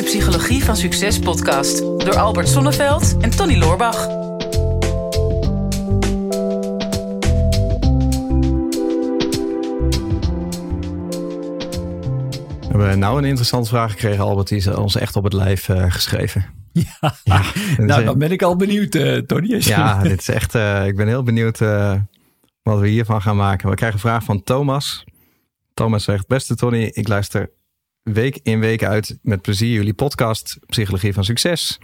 de Psychologie van Succes podcast door Albert Sonneveld en Tony Loorbach. We hebben nou een interessante vraag gekregen, Albert. Die is ons echt op het lijf uh, geschreven. Ja, ja nou dan ben ik al benieuwd, uh, Tony. Ja, dit is echt, uh, ik ben heel benieuwd wat we hiervan gaan maken. We krijgen een vraag van Thomas. Thomas zegt, beste Tony, ik luister week in week uit met plezier jullie podcast Psychologie van Succes.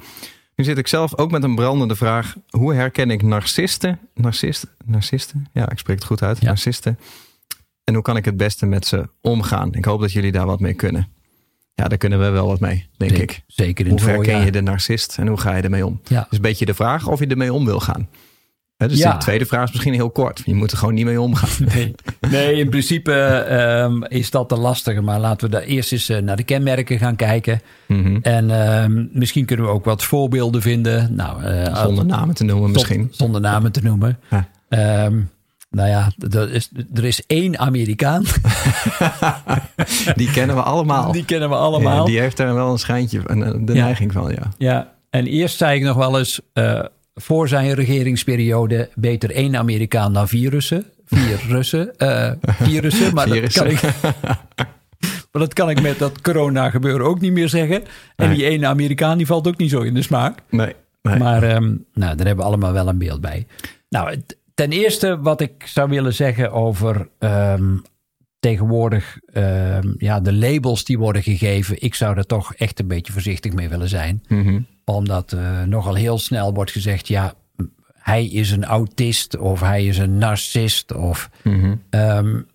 Nu zit ik zelf ook met een brandende vraag. Hoe herken ik narcisten? Narcisten? Narcisten? Ja, ik spreek het goed uit. Narcisten. En hoe kan ik het beste met ze omgaan? Ik hoop dat jullie daar wat mee kunnen. Ja, daar kunnen we wel wat mee, denk ik. Zeker in Hoe herken je de narcist en hoe ga je ermee om? Ja. Dus een beetje de vraag of je ermee om wil gaan. Dus de tweede vraag is misschien heel kort. Je moet er gewoon niet mee omgaan. Nee, nee in principe um, is dat te lastig. Maar laten we daar eerst eens uh, naar de kenmerken gaan kijken. Mm -hmm. En um, misschien kunnen we ook wat voorbeelden vinden. Nou, uh, zonder namen te noemen misschien. Zonder namen te noemen. Ja. Um, nou ja, er is, er is één Amerikaan. die kennen we allemaal. Die kennen we allemaal. Ja, die heeft daar wel een schijntje, de ja. neiging van, ja. Ja, en eerst zei ik nog wel eens, uh, voor zijn regeringsperiode beter één Amerikaan dan vier Russen. Vier Russen, uh, vier Russen, maar dat kan ik... Maar dat kan ik met dat corona gebeuren ook niet meer zeggen. En nee. die ene Amerikaan die valt ook niet zo in de smaak. Nee. nee. Maar um, nou, daar hebben we allemaal wel een beeld bij. Nou, ten eerste wat ik zou willen zeggen over um, tegenwoordig um, ja, de labels die worden gegeven. Ik zou er toch echt een beetje voorzichtig mee willen zijn. Mm -hmm. Omdat uh, nogal heel snel wordt gezegd, ja, hij is een autist of hij is een narcist. Of, mm -hmm. um,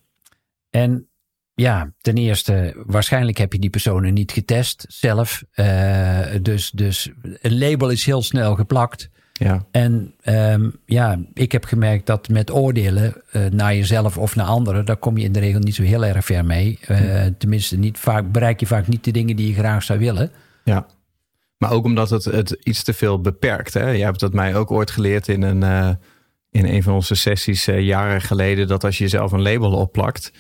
en ja, ten eerste, waarschijnlijk heb je die personen niet getest zelf. Uh, dus, dus een label is heel snel geplakt. Ja. En um, ja, ik heb gemerkt dat met oordelen uh, naar jezelf of naar anderen, daar kom je in de regel niet zo heel erg ver mee. Uh, hm. Tenminste, niet vaak, bereik je vaak niet de dingen die je graag zou willen. Ja. Maar ook omdat het, het iets te veel beperkt. Hè? Je hebt dat mij ook ooit geleerd in een, uh, in een van onze sessies jaren geleden. Dat als je jezelf een label opplakt,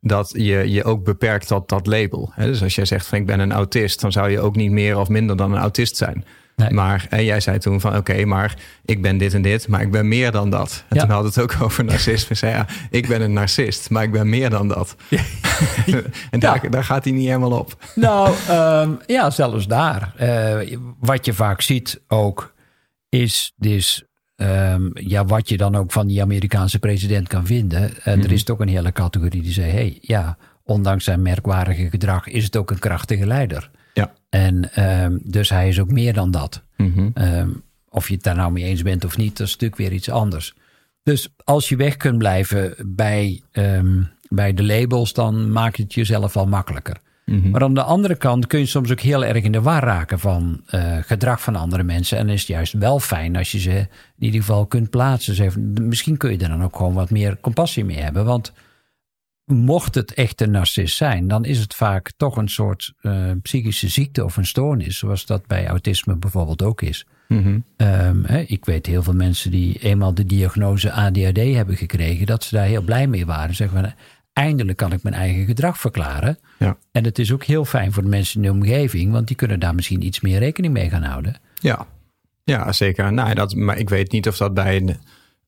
dat je je ook beperkt tot dat label. Hè? Dus als jij zegt van ik ben een autist, dan zou je ook niet meer of minder dan een autist zijn. Nee. Maar en jij zei toen van oké, okay, maar ik ben dit en dit, maar ik ben meer dan dat. En ja. toen had het ook over narcisme. zei ja, ik ben een narcist, maar ik ben meer dan dat. Ja. en daar, ja. daar gaat hij niet helemaal op. Nou, um, ja, zelfs daar. Uh, wat je vaak ziet ook, is dus um, ja, wat je dan ook van die Amerikaanse president kan vinden. Uh, mm -hmm. Er is toch een hele categorie die zei, hey, ja, ondanks zijn merkwaardige gedrag is het ook een krachtige leider. Ja. En um, dus hij is ook meer dan dat. Mm -hmm. um, of je het daar nou mee eens bent of niet, dat is natuurlijk weer iets anders. Dus als je weg kunt blijven bij, um, bij de labels, dan maakt het jezelf al makkelijker. Mm -hmm. Maar aan de andere kant kun je soms ook heel erg in de war raken van uh, gedrag van andere mensen. En is het juist wel fijn als je ze in ieder geval kunt plaatsen. Zeg, misschien kun je er dan ook gewoon wat meer compassie mee hebben. Want mocht het echt een narcist zijn, dan is het vaak toch een soort uh, psychische ziekte of een stoornis, zoals dat bij autisme bijvoorbeeld ook is. Mm -hmm. um, hè, ik weet heel veel mensen die eenmaal de diagnose ADHD hebben gekregen, dat ze daar heel blij mee waren. Zeggen van, eindelijk kan ik mijn eigen gedrag verklaren. Ja. En het is ook heel fijn voor de mensen in de omgeving, want die kunnen daar misschien iets meer rekening mee gaan houden. Ja, ja zeker. Nou, dat, maar ik weet niet of dat bij een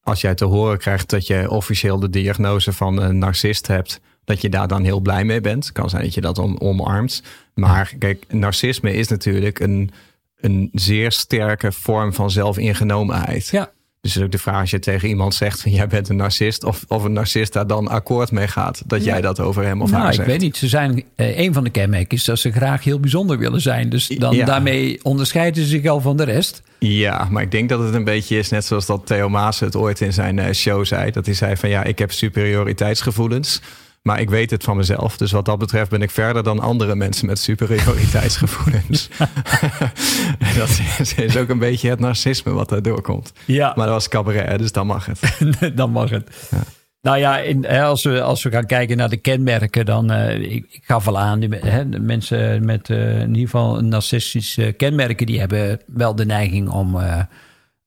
als jij te horen krijgt dat je officieel de diagnose van een narcist hebt, dat je daar dan heel blij mee bent. Kan zijn dat je dat om, omarmt. Maar kijk, narcisme is natuurlijk een, een zeer sterke vorm van zelfingenomenheid. Ja. Dus ook de vraag als je tegen iemand zegt van jij bent een narcist, of, of een narcist daar dan akkoord mee gaat, dat ja. jij dat over hem of nou, haar zegt. Ik weet niet, ze zijn, eh, een van de kenmerken is dat ze graag heel bijzonder willen zijn. Dus dan ja. daarmee onderscheiden ze zich al van de rest. Ja, maar ik denk dat het een beetje is net zoals dat Theo Maas het ooit in zijn show zei. Dat hij zei van ja, ik heb superioriteitsgevoelens. Maar ik weet het van mezelf. Dus wat dat betreft ben ik verder dan andere mensen met superioriteitsgevoelens. dat is ook een beetje het narcisme wat daardoor komt. Ja. Maar dat was cabaret, dus dan mag het. dan mag het. Ja. Nou ja, in, als, we, als we gaan kijken naar de kenmerken, dan uh, ik, ik gaf al aan, die, hè, de mensen met uh, in ieder geval narcistische kenmerken, die hebben wel de neiging om, uh,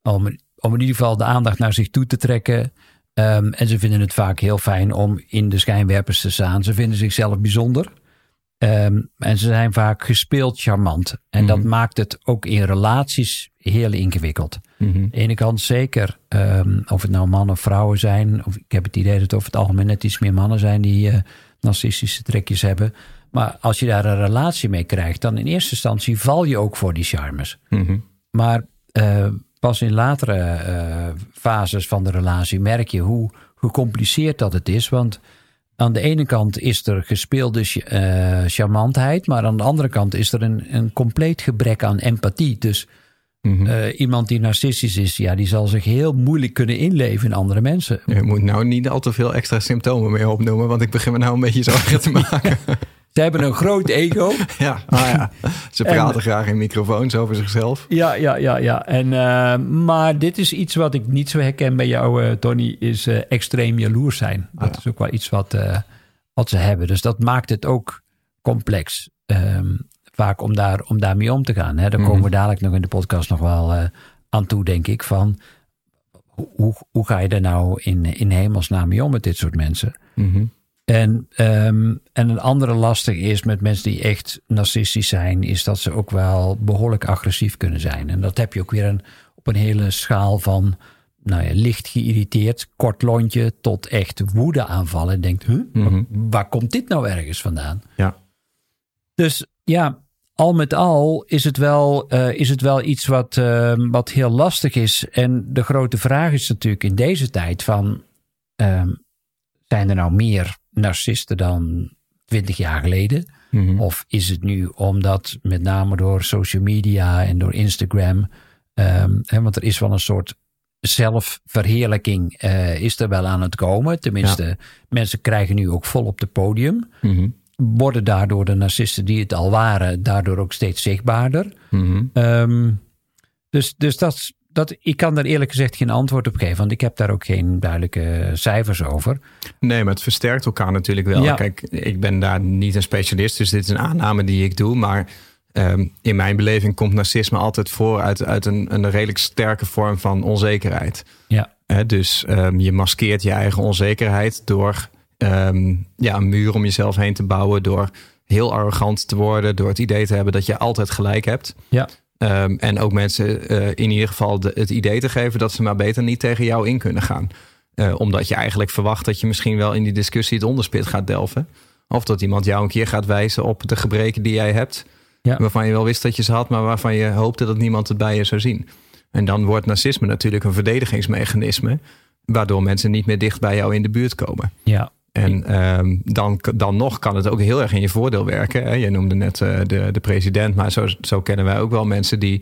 om, om in ieder geval de aandacht naar zich toe te trekken. Um, en ze vinden het vaak heel fijn om in de schijnwerpers te staan. Ze vinden zichzelf bijzonder. Ehm, en ze zijn vaak gespeeld charmant. En dat Mhm. maakt het ook in relaties heel ingewikkeld. Aan de ene kant zeker, ehm, of het nou mannen of vrouwen zijn. Of ik heb het idee dat het over het algemeen net iets meer mannen zijn die eh, narcistische trekjes hebben. Maar als je daar een relatie mee krijgt, dan in eerste instantie val je ook voor die charmes. Mhm. Maar eh, pas in latere eh, fases van de relatie merk je hoe gecompliceerd dat het is. Want aan de ene kant is er gespeelde eh, charmantheid, maar aan de andere kant is er een, een compleet gebrek aan empathie. Dus Mhm. eh, iemand die narcistisch is, ja, die zal zich heel moeilijk kunnen inleven in andere mensen. Je moet nou niet al te veel extra symptomen meer opnoemen, want ik begin me nou een beetje zorgen te maken. Ze hebben een groot ego. ja, ah ja. Ze praten En- graag in microfoons over zichzelf. Ja, ja, ja, ja. En, eh, maar dit is iets wat ik niet zo herken bij jou, eh, Tony, is eh, extreem jaloers zijn. Dat Ja. is ook wel iets wat, wat ze hebben. Dus dat maakt het ook complex. Ehm, vaak om, daar, om daarmee om te gaan. Hè. Daar Mhm. komen we dadelijk nog in de podcast nog wel aan toe, denk ik. Van hoe- hoe, ga je er nou in, in hemelsnaam mee om met dit soort mensen? Mhm. En, ehm, en een andere lastig is met mensen die echt narcistisch zijn, is dat ze ook wel behoorlijk agressief kunnen zijn. En dat heb je ook weer een, op een hele schaal van nou ja, licht geïrriteerd, kort lontje, tot echt woede aanvallen. En denkt, huh, Mhm. waar, waar komt dit nou ergens vandaan? Ja. Dus ja, al met al is het wel, eh, is het wel iets wat, ehm, wat heel lastig is. En de grote vraag is natuurlijk in deze tijd van... ehm, zijn er nou meer narcisten dan twintig jaar geleden? Mhm. Of is het nu omdat met name door social media en door Instagram... ehm, hè, want er is wel een soort zelfverheerlijking eh, is er wel aan het komen. Tenminste, mensen krijgen nu ook vol op het podium Mhm. worden daardoor de narcisten die het al waren, daardoor ook steeds zichtbaarder. Mhm. Ehm, dus dus dat, dat, ik kan daar eerlijk gezegd geen antwoord op geven, want ik heb daar ook geen duidelijke cijfers over. Nee, maar het versterkt elkaar natuurlijk wel. Ja. Kijk, ik ben daar niet een specialist, dus dit is een aanname die ik doe. Maar ehm, in mijn beleving komt narcisme altijd voor uit, uit een, een redelijk sterke vorm van onzekerheid. Ja, dus ehm, je maskeert je eigen onzekerheid door ehm, ja, een muur om jezelf heen te bouwen, door heel arrogant te worden, door het idee te hebben dat je altijd gelijk hebt. ja, Ehm, en ook mensen eh, in ieder geval de, het idee te geven dat ze maar beter niet tegen jou in kunnen gaan. Eh, omdat je eigenlijk verwacht dat je misschien wel in die discussie het onderspit gaat delven. Of dat iemand jou een keer gaat wijzen op de gebreken die jij hebt. Ja. Waarvan je wel wist dat je ze had, maar waarvan je hoopte dat niemand het bij je zou zien. En dan wordt narcisme natuurlijk een verdedigingsmechanisme. Waardoor mensen niet meer dicht bij jou in de buurt komen. ja, En ehm, dan, dan nog kan het ook heel erg in je voordeel werken. Hè? Je noemde net eh, de, de president, maar zo, zo kennen wij ook wel mensen die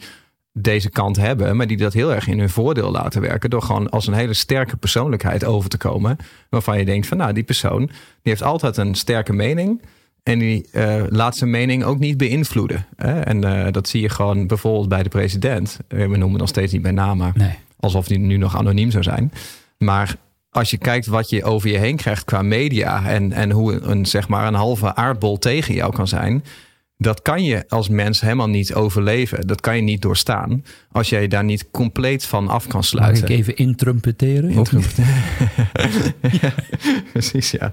deze kant hebben, maar die dat heel erg in hun voordeel laten werken. Door gewoon als een hele sterke persoonlijkheid over te komen. Waarvan je denkt van nou, die persoon die heeft altijd een sterke mening. En die eh, laat zijn mening ook niet beïnvloeden. Hè? En eh, dat zie je gewoon bijvoorbeeld bij de president. We noemen nog steeds niet bij naam, maar nee. alsof die nu nog anoniem zou zijn. Maar als je kijkt wat je over je heen krijgt qua media en, en hoe een, zeg maar een halve aardbol tegen jou kan zijn, dat kan je als mens helemaal niet overleven. Dat kan je niet doorstaan als jij daar niet compleet van af kan Mag sluiten. ik even intrumpeteren? Niet? ja, precies, ja.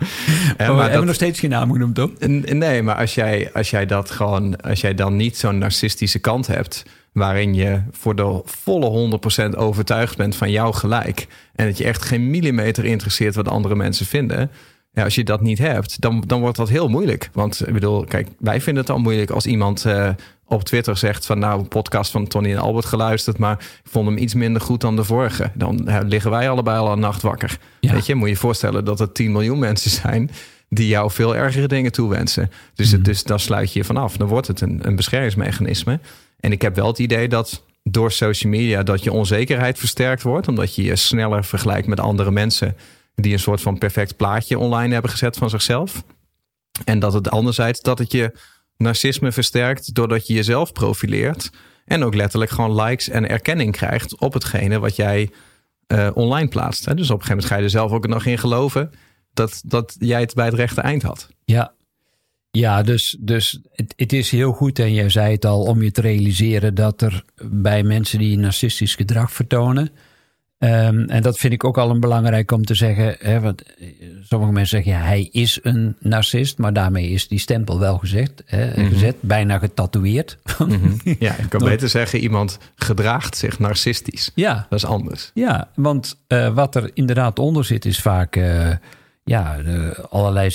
Eh, Oh, maar hebben we nog steeds geen naam genoemd, toch? Nee, maar als jij, als jij dat gewoon, als jij dan niet zo'n narcistische kant hebt, waarin je voor de volle 100% overtuigd bent van jouw gelijk. En dat je echt geen millimeter interesseert wat andere mensen vinden. Ja, als je dat niet hebt, dan, dan wordt dat heel moeilijk. Want ik bedoel, kijk, wij vinden het al moeilijk als iemand eh, op Twitter zegt van nou, een podcast van Tony en Albert geluisterd, maar ik vond hem iets minder goed dan de vorige. Dan liggen wij allebei al een nacht wakker. Ja. Weet je, moet je je voorstellen dat er 10 miljoen mensen zijn die jou veel ergere dingen toewensen. Dus, het, dus dan sluit je je vanaf. Dan wordt het een, een beschermingsmechanisme. En ik heb wel het idee dat door social media dat je onzekerheid versterkt wordt, omdat je je sneller vergelijkt met andere mensen die een soort van perfect plaatje online hebben gezet van zichzelf. En dat het anderzijds dat het je narcisme versterkt doordat je jezelf profileert en ook letterlijk gewoon likes en erkenning krijgt op hetgene wat jij eh, online plaatst. Hè? Dus op een gegeven moment ga je er zelf ook nog in geloven dat, dat jij het bij het rechte eind had. Ja, ja dus, dus het, het is heel goed, en jij zei het al, om je te realiseren dat er bij mensen die narcistisch gedrag vertonen, Ehm, en dat vind ik ook al een belangrijk om te zeggen. Hè, want eh, sommige mensen zeggen ja, hij is een narcist, maar daarmee is die stempel wel gezegd, hè, mhm. gezet, bijna getatoeëerd. Mhm. Ja, ik kan beter zeggen, iemand gedraagt zich narcistisch. Ja. Dat is anders. Ja, want uh, wat er inderdaad onder zit, is vaak. Uh, ja, allerlei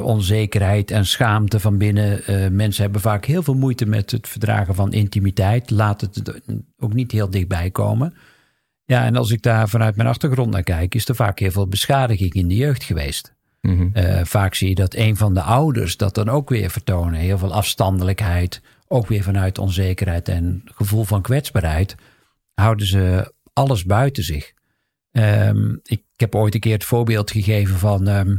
onzekerheid en schaamte van binnen. mensen hebben vaak heel veel moeite met het verdragen van intimiteit. Laat het ook niet heel dichtbij komen. Ja, en als ik daar vanuit mijn achtergrond naar kijk, is er vaak heel veel beschadiging in de jeugd geweest. Mhm. Eh, vaak zie je dat een van de ouders dat dan ook weer vertonen. Heel veel afstandelijkheid, ook weer vanuit onzekerheid en gevoel van kwetsbaarheid, houden ze alles buiten zich. Ehm, ik heb ooit een keer het voorbeeld gegeven van ehm,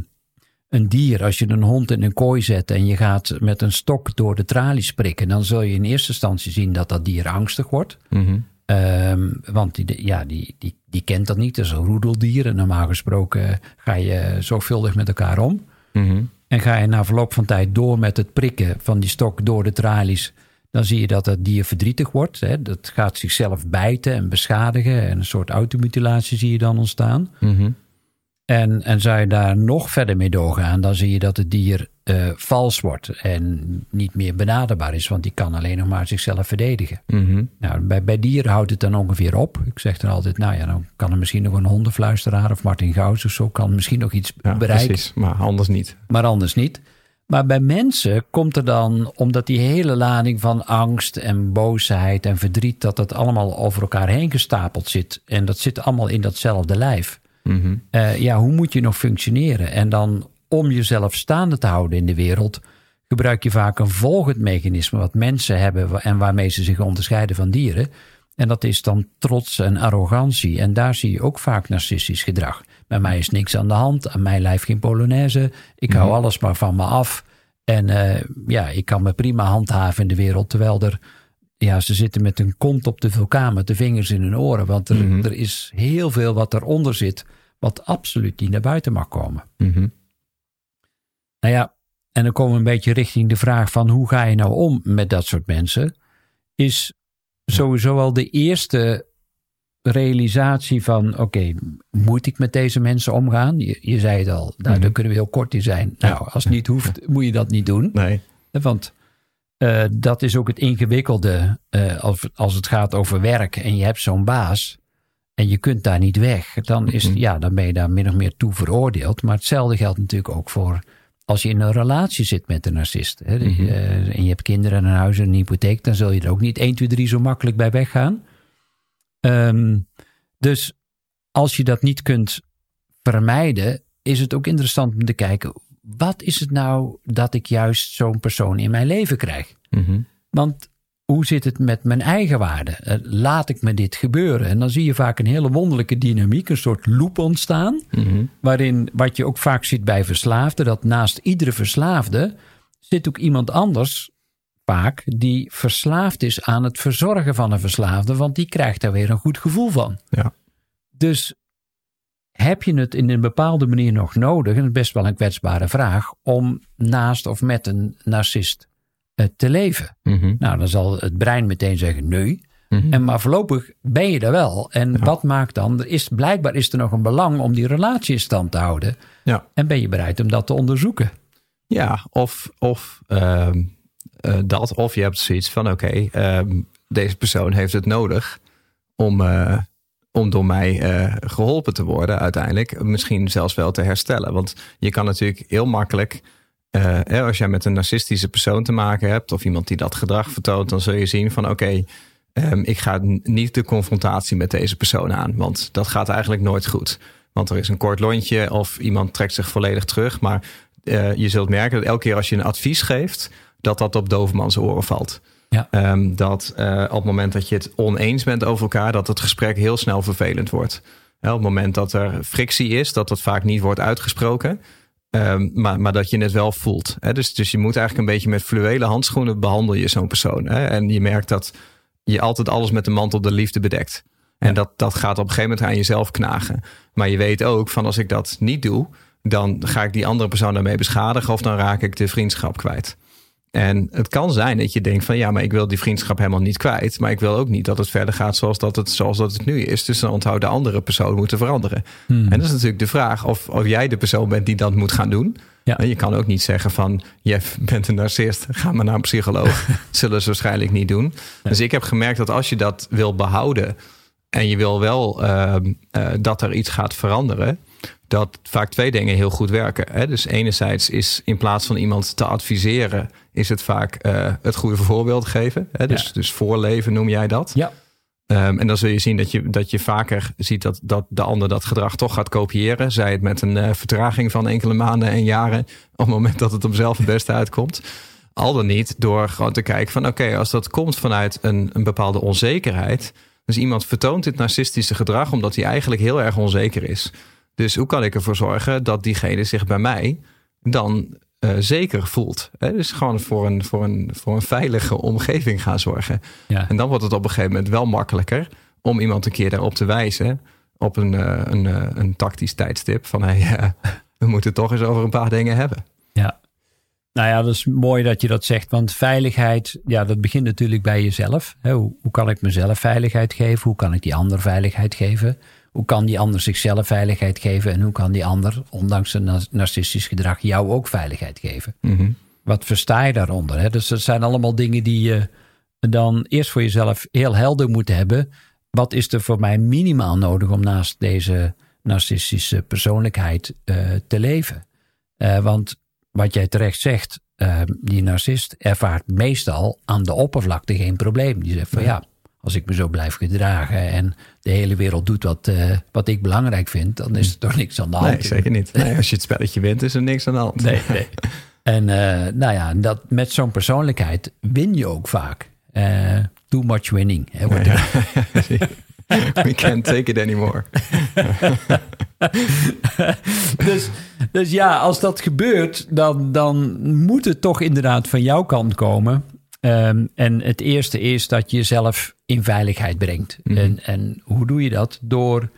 een dier. Als je een hond in een kooi zet en je gaat met een stok door de tralies prikken, dan zul je in eerste instantie zien dat dat dier angstig wordt. Mm Um, want die, ja, die, die, die kent dat niet. Dat is een roedeldier. En normaal gesproken ga je zorgvuldig met elkaar om. Mm En ga je na verloop van tijd door met het prikken van die stok door de tralies. Dan zie je dat het dier verdrietig wordt. Hè. Dat gaat zichzelf bijten en beschadigen. En een soort automutilatie zie je dan ontstaan. Mm en, en zou je daar nog verder mee doorgaan, dan zie je dat het dier uh, vals wordt en niet meer benaderbaar is, want die kan alleen nog maar zichzelf verdedigen. Mhm. nou, bij, bij dieren houdt het dan ongeveer op. Ik zeg dan altijd, nou ja, dan kan er misschien nog een hondenfluisteraar of Martin Gauss of zo, kan misschien nog iets ja, bereiken. Precies, maar anders niet. Maar anders niet. Maar bij mensen komt er dan, omdat die hele lading van angst en boosheid en verdriet, dat dat allemaal over elkaar heen gestapeld zit. En dat zit allemaal in datzelfde lijf. Mhm. Eh, ja, hoe moet je nog functioneren? En dan om jezelf staande te houden in de wereld, gebruik je vaak een volgend mechanisme wat mensen hebben en waarmee ze zich onderscheiden van dieren. En dat is dan trots en arrogantie. En daar zie je ook vaak narcistisch gedrag. Bij mij is niks aan de hand, aan mijn lijf geen polonaise. Ik hou mhm. alles maar van me af. En uh, ja, ik kan me prima handhaven in de wereld. Terwijl er, ja, ze zitten met een kont op de vulkaan, met de vingers in hun oren. Want er, mhm. er is heel veel wat eronder zit wat absoluut niet naar buiten mag komen. Mm Nou ja, en dan komen we een beetje richting de vraag van hoe ga je nou om met dat soort mensen? Is sowieso al de eerste realisatie van oké, moet ik met deze mensen omgaan? Je, je zei het al, nou, daar kunnen we heel kort in zijn. Nou, als het niet hoeft, moet je dat niet doen. Nee. Want uh, dat is ook het ingewikkelde uh, als, als het gaat over werk en je hebt zo'n baas en je kunt daar niet weg, dan, is, mhm. ja, dan ben je daar min of meer toe veroordeeld. Maar hetzelfde geldt natuurlijk ook voor als je in een relatie zit met een narcist. Hè, mhm. Eh, en je hebt kinderen, een huis en een hypotheek, dan zul je er ook niet 1, 2, 3 zo makkelijk bij weggaan. Um, dus als je dat niet kunt vermijden, is het ook interessant om te kijken: wat is het nou dat ik juist zo'n persoon in mijn leven krijg? Mm Want hoe zit het met mijn eigen waarde? Eh, laat ik me dit gebeuren? En dan zie je vaak een hele wonderlijke dynamiek, een soort loop ontstaan. Mhm. Waarin, wat je ook vaak ziet bij verslaafden, dat naast iedere verslaafde zit ook iemand anders, vaak, die verslaafd is aan het verzorgen van een verslaafde, want die krijgt daar weer een goed gevoel van. Ja. Dus heb je het in een bepaalde manier nog nodig, en dat is best wel een kwetsbare vraag, om naast of met een narcist eh, te leven. Mhm. Nou, dan zal het brein meteen zeggen nee. Mhm. En maar voorlopig ben je er wel. En wat maakt dan? Er is, blijkbaar is er nog een belang om die relatie in stand te houden. Ja. En ben je bereid om dat te onderzoeken? Ja, of, of ehm, eh, dat. Of je hebt zoiets van: oké, ehm, deze persoon heeft het nodig om, uh, om door mij geholpen te worden, uiteindelijk. Misschien zelfs wel te herstellen. Want je kan natuurlijk heel makkelijk als jij met een narcistische persoon te maken hebt, of iemand die dat gedrag vertoont, dan zul je zien van oké, ehm, ik ga niet de confrontatie met deze persoon aan, want dat gaat eigenlijk nooit goed. Want er is een kort lontje of iemand trekt zich volledig terug. Maar je zult merken dat elke keer als je een advies geeft, dat dat op dovermans oren valt. Ja. Um, dat uh, op het moment dat je het oneens bent over elkaar, dat het gesprek heel snel vervelend wordt. op het moment dat er frictie is, dat dat vaak niet wordt uitgesproken. Um, maar, maar dat je het wel voelt. Hè? Dus, dus je moet eigenlijk een beetje met fluwelen handschoenen behandel je zo'n persoon. Hè? En je merkt dat je altijd alles met de mantel de liefde bedekt. En dat, dat gaat op een gegeven moment aan jezelf knagen. Maar je weet ook van als ik dat niet doe, dan ga ik die andere persoon daarmee beschadigen of dan raak ik de vriendschap kwijt. En het kan zijn dat je denkt van ja, maar ik wil die vriendschap helemaal niet kwijt. Maar ik wil ook niet dat het verder gaat zoals dat het, zoals dat het nu is. Dus dan onthoudt de andere persoon moeten veranderen. Hmm. En dat is natuurlijk de vraag of, of jij de persoon bent die dat moet gaan doen. Ja. Je kan ook niet zeggen van je bent een narcist, ga maar naar een psycholoog. Zullen ze waarschijnlijk niet doen. Dus ik heb gemerkt dat als je dat wil behouden en je wil wel ehm, eh, dat er iets gaat veranderen, dat vaak twee dingen heel goed werken. Hè? Dus enerzijds is in plaats van iemand te adviseren, is het vaak uh, het goede voorbeeld geven. Hè? Dus, dus voorleven noem jij dat. Ja. Um, en dan zul je zien dat je, dat je vaker ziet dat, dat de ander dat gedrag toch gaat kopiëren. Zij het met een uh, vertraging van enkele maanden en jaren. Op het moment dat het hem zelf het beste uitkomt. Al dan niet door gewoon te kijken van oké, als dat komt vanuit een, een bepaalde onzekerheid. Dus iemand vertoont dit narcistische gedrag omdat hij eigenlijk heel erg onzeker is. Dus hoe kan ik ervoor zorgen dat diegene zich bij mij dan uh, zeker voelt? Hè? Dus gewoon voor een, voor, een, voor een veilige omgeving gaan zorgen. Ja. En dan wordt het op een gegeven moment wel makkelijker om iemand een keer daarop te wijzen. Op een, uh, een, uh, een tactisch tijdstip van hey, we moeten het toch eens over een paar dingen hebben. Ja. Nou ja, dat is mooi dat je dat zegt. Want veiligheid, ja, dat begint natuurlijk bij jezelf. Hoe, hoe kan ik mezelf veiligheid geven? Hoe kan ik die ander veiligheid geven? Hoe kan die ander zichzelf veiligheid geven? En hoe kan die ander, ondanks zijn narcistisch gedrag, jou ook veiligheid geven? Mhm. Wat versta je daaronder? Hè? Dus dat zijn allemaal dingen die je dan eerst voor jezelf heel helder moet hebben. Wat is er voor mij minimaal nodig om naast deze narcistische persoonlijkheid uh, te leven? Uh, want wat jij terecht zegt, uh, die narcist ervaart meestal aan de oppervlakte geen probleem. Die zegt van ja, als ik me zo blijf gedragen en de hele wereld doet wat, uh, wat ik belangrijk vind, dan is er toch niks aan de hand. Nee, zeker niet. Nee, als je het spelletje wint, is er niks aan de hand. Nee, nee. En uh, nou ja, dat, met zo'n persoonlijkheid win je ook vaak. Uh, too much winning. Hè, wordt ja, We can't take it anymore. dus, dus ja, als dat gebeurt, dan, dan moet het toch inderdaad van jouw kant komen. Um, en het eerste is dat je jezelf in veiligheid brengt. Mhm. En, en hoe doe je dat? Door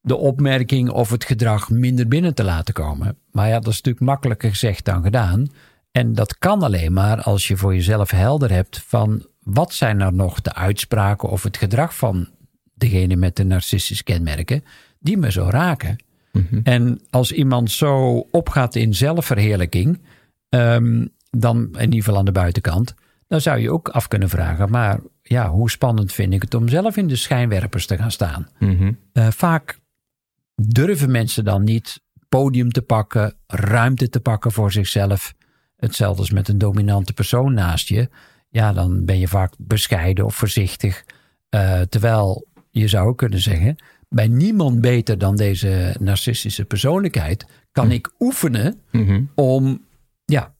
de opmerking of het gedrag minder binnen te laten komen. Maar ja, dat is natuurlijk makkelijker gezegd dan gedaan. En dat kan alleen maar als je voor jezelf helder hebt van wat zijn er nog de uitspraken of het gedrag van degene met de narcistische kenmerken die me zo raken. Mhm. En als iemand zo opgaat in zelfverheerlijking, um, dan in ieder geval aan de buitenkant, dan zou je ook af kunnen vragen, maar ja, hoe spannend vind ik het om zelf in de schijnwerpers te gaan staan? Mhm. Uh, vaak durven mensen dan niet podium te pakken, ruimte te pakken voor zichzelf. Hetzelfde als met een dominante persoon naast je. Ja, dan ben je vaak bescheiden of voorzichtig. Uh, terwijl je zou kunnen zeggen, bij niemand beter dan deze narcistische persoonlijkheid kan ik oefenen Mhm. om ja,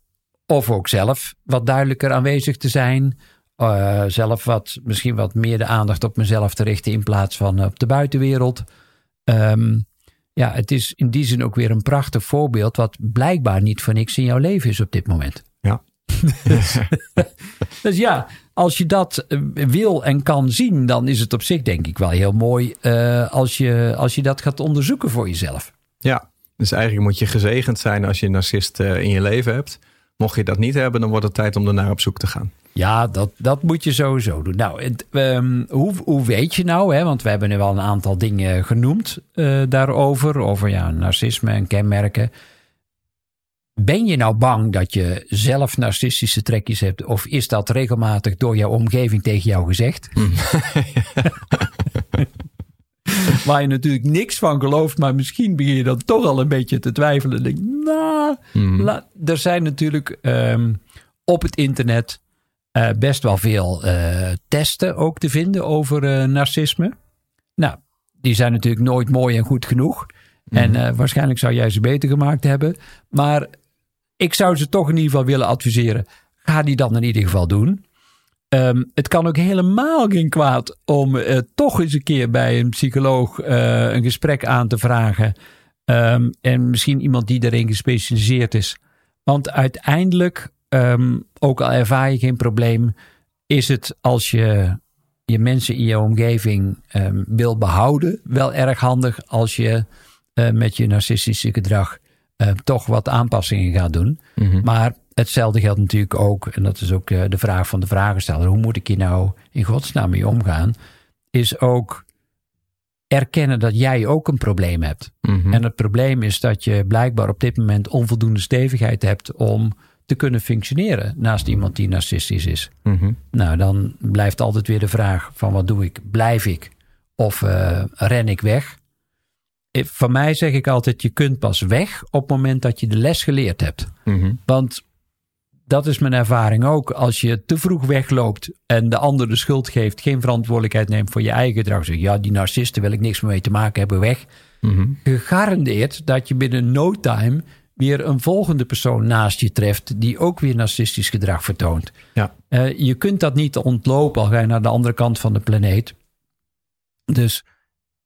of ook zelf wat duidelijker aanwezig te zijn. Uh, zelf wat, misschien wat meer de aandacht op mezelf te richten in plaats van op de buitenwereld. Um, ja, het is in die zin ook weer een prachtig voorbeeld, wat blijkbaar niet voor niks in jouw leven is op dit moment. Ja. dus, dus, ja, als je dat wil en kan zien, dan is het op zich denk ik wel heel mooi uh, als, je, als je dat gaat onderzoeken voor jezelf. Ja, dus eigenlijk moet je gezegend zijn als je een narcist uh, in je leven hebt. Mocht je dat niet hebben, dan wordt het tijd om ernaar op zoek te gaan. Ja, dat, dat moet je sowieso doen. Nou, het, um, hoe, hoe weet je nou, hè? want we hebben nu wel een aantal dingen genoemd uh, daarover, over ja, narcisme en kenmerken. Ben je nou bang dat je zelf narcistische trekjes hebt, of is dat regelmatig door jouw omgeving tegen jou gezegd? Waar je natuurlijk niks van gelooft, maar misschien begin je dan toch al een beetje te twijfelen. En denk, nou, Hmm. er zijn natuurlijk um, op het internet uh, best wel veel uh, testen ook te vinden over uh, narcisme. Nou, die zijn natuurlijk nooit mooi en goed genoeg. Hmm. En uh, waarschijnlijk zou jij ze beter gemaakt hebben. Maar ik zou ze toch in ieder geval willen adviseren. Ga die dan in ieder geval doen. Um, het kan ook helemaal geen kwaad om uh, toch eens een keer bij een psycholoog uh, een gesprek aan te vragen. Um, en misschien iemand die daarin gespecialiseerd is. Want uiteindelijk, um, ook al ervaar je geen probleem, is het als je je mensen in je omgeving wil behouden, wel erg handig als je uh, met je narcistische gedrag toch wat aanpassingen gaat doen. Mm -hmm. Maar hetzelfde geldt natuurlijk ook, en dat is ook eh, de vraag van de vragensteller: hoe moet ik hier nou in godsnaam mee omgaan? Is ook erkennen dat jij ook een probleem hebt. Mhm. En het probleem is dat je blijkbaar op dit moment onvoldoende stevigheid hebt om te kunnen functioneren naast iemand die narcistisch is. Mhm. Nou, dan blijft altijd weer de vraag van wat doe ik? Blijf ik of eh, ren ik weg? Van mij zeg ik altijd, je kunt pas weg op het moment dat je de les geleerd hebt. Mhm. Want dat is mijn ervaring ook. Als je te vroeg wegloopt en de ander de schuld geeft, geen verantwoordelijkheid neemt voor je eigen gedrag. Zeg, ja, die narcisten wil ik niks meer mee te maken hebben, weg. Mhm. Gegarandeerd dat je binnen no time weer een volgende persoon naast je treft die ook weer narcistisch gedrag vertoont. Ja. Eh, je kunt dat niet ontlopen al ga je naar de andere kant van de planeet. Dus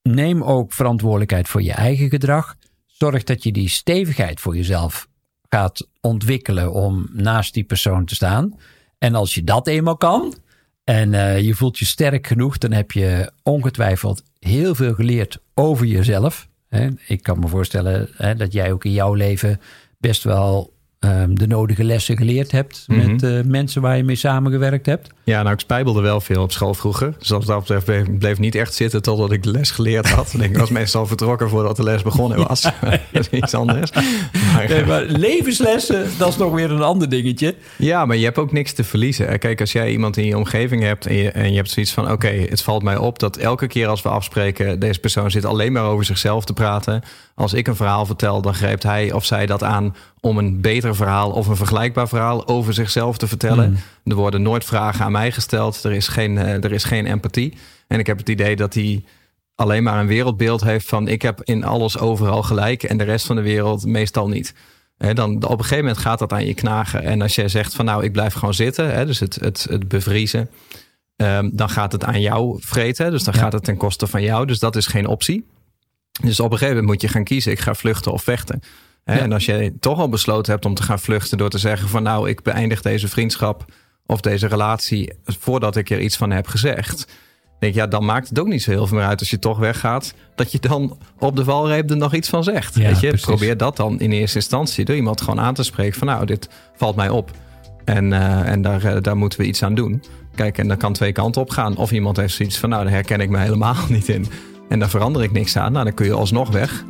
neem ook verantwoordelijkheid voor je eigen gedrag. Zorg dat je die stevigheid voor jezelf gaat ontwikkelen om naast die persoon te staan. En als je dat eenmaal kan en eh, je voelt je sterk genoeg, dan heb je ongetwijfeld heel veel geleerd over jezelf. Ik kan me voorstellen dat jij ook in jouw leven best wel ehm, de nodige lessen geleerd hebt met eh, mensen waar je mee samengewerkt hebt. Ja, nou, ik spijbelde wel veel op school vroeger. Dus wat dat betreft bleef, bleef niet echt zitten totdat ik de les geleerd had. Ik was meestal vertrokken voordat de les begonnen was. dat is iets anders. Maar, Nee, maar levenslessen, dat is nog weer een ander dingetje. Ja, maar je hebt ook niks te verliezen. Kijk, als jij iemand in je omgeving hebt en je, en je hebt zoiets van: oké, het valt mij op dat elke keer als we afspreken, deze persoon zit alleen maar over zichzelf te praten. Als ik een verhaal vertel, dan grijpt hij of zij dat aan om een beter verhaal of een vergelijkbaar verhaal over zichzelf te vertellen. Er worden nooit vragen aan mij gesteld. Er is geen, eh, er is geen empathie. En ik heb het idee dat hij alleen maar een wereldbeeld heeft van: ik heb in alles overal gelijk en de rest van de wereld meestal niet. Hè, dan op een gegeven moment gaat dat aan je knagen. En als jij zegt van nou, ik blijf gewoon zitten, dus het, het, het bevriezen, ehm, dan gaat het aan jou vreten. Dus dan Ja. gaat het ten koste van jou. Dus dat is geen optie. Dus op een gegeven moment moet je gaan kiezen, ik ga vluchten of vechten. Hè, Ja. En als je toch al besloten hebt om te gaan vluchten door te zeggen van nou, ik beëindig deze vriendschap of deze relatie voordat ik er iets van heb gezegd. Denk ja, dan maakt het ook niet zo heel veel meer uit als je toch weggaat. Dat je dan op de valreep er nog iets van zegt. Ja, weet je, precies. probeer dat dan in eerste instantie door iemand gewoon aan te spreken van nou, dit valt mij op. En, eh, en daar, eh, daar moeten we iets aan doen. Kijk, en dat kan twee kanten op gaan. Of iemand heeft zoiets van nou, daar herken ik me helemaal niet in. En daar verander ik niks aan. Nou, dan kun je alsnog weg.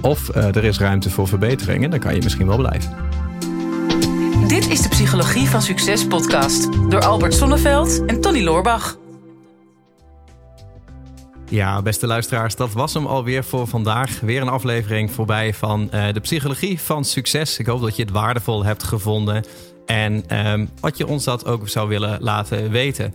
Of eh, er is ruimte voor verbeteringen. Dan kan je misschien wel blijven. Dit is de Psychologie van Succes podcast door Albert Sonneveld en Tony Loorbach. Ja, beste luisteraars, dat was hem alweer voor vandaag. Weer een aflevering voorbij van eh, de psychologie van succes. Ik hoop dat je het waardevol hebt gevonden en ehm, wat je ons dat ook zou willen laten weten.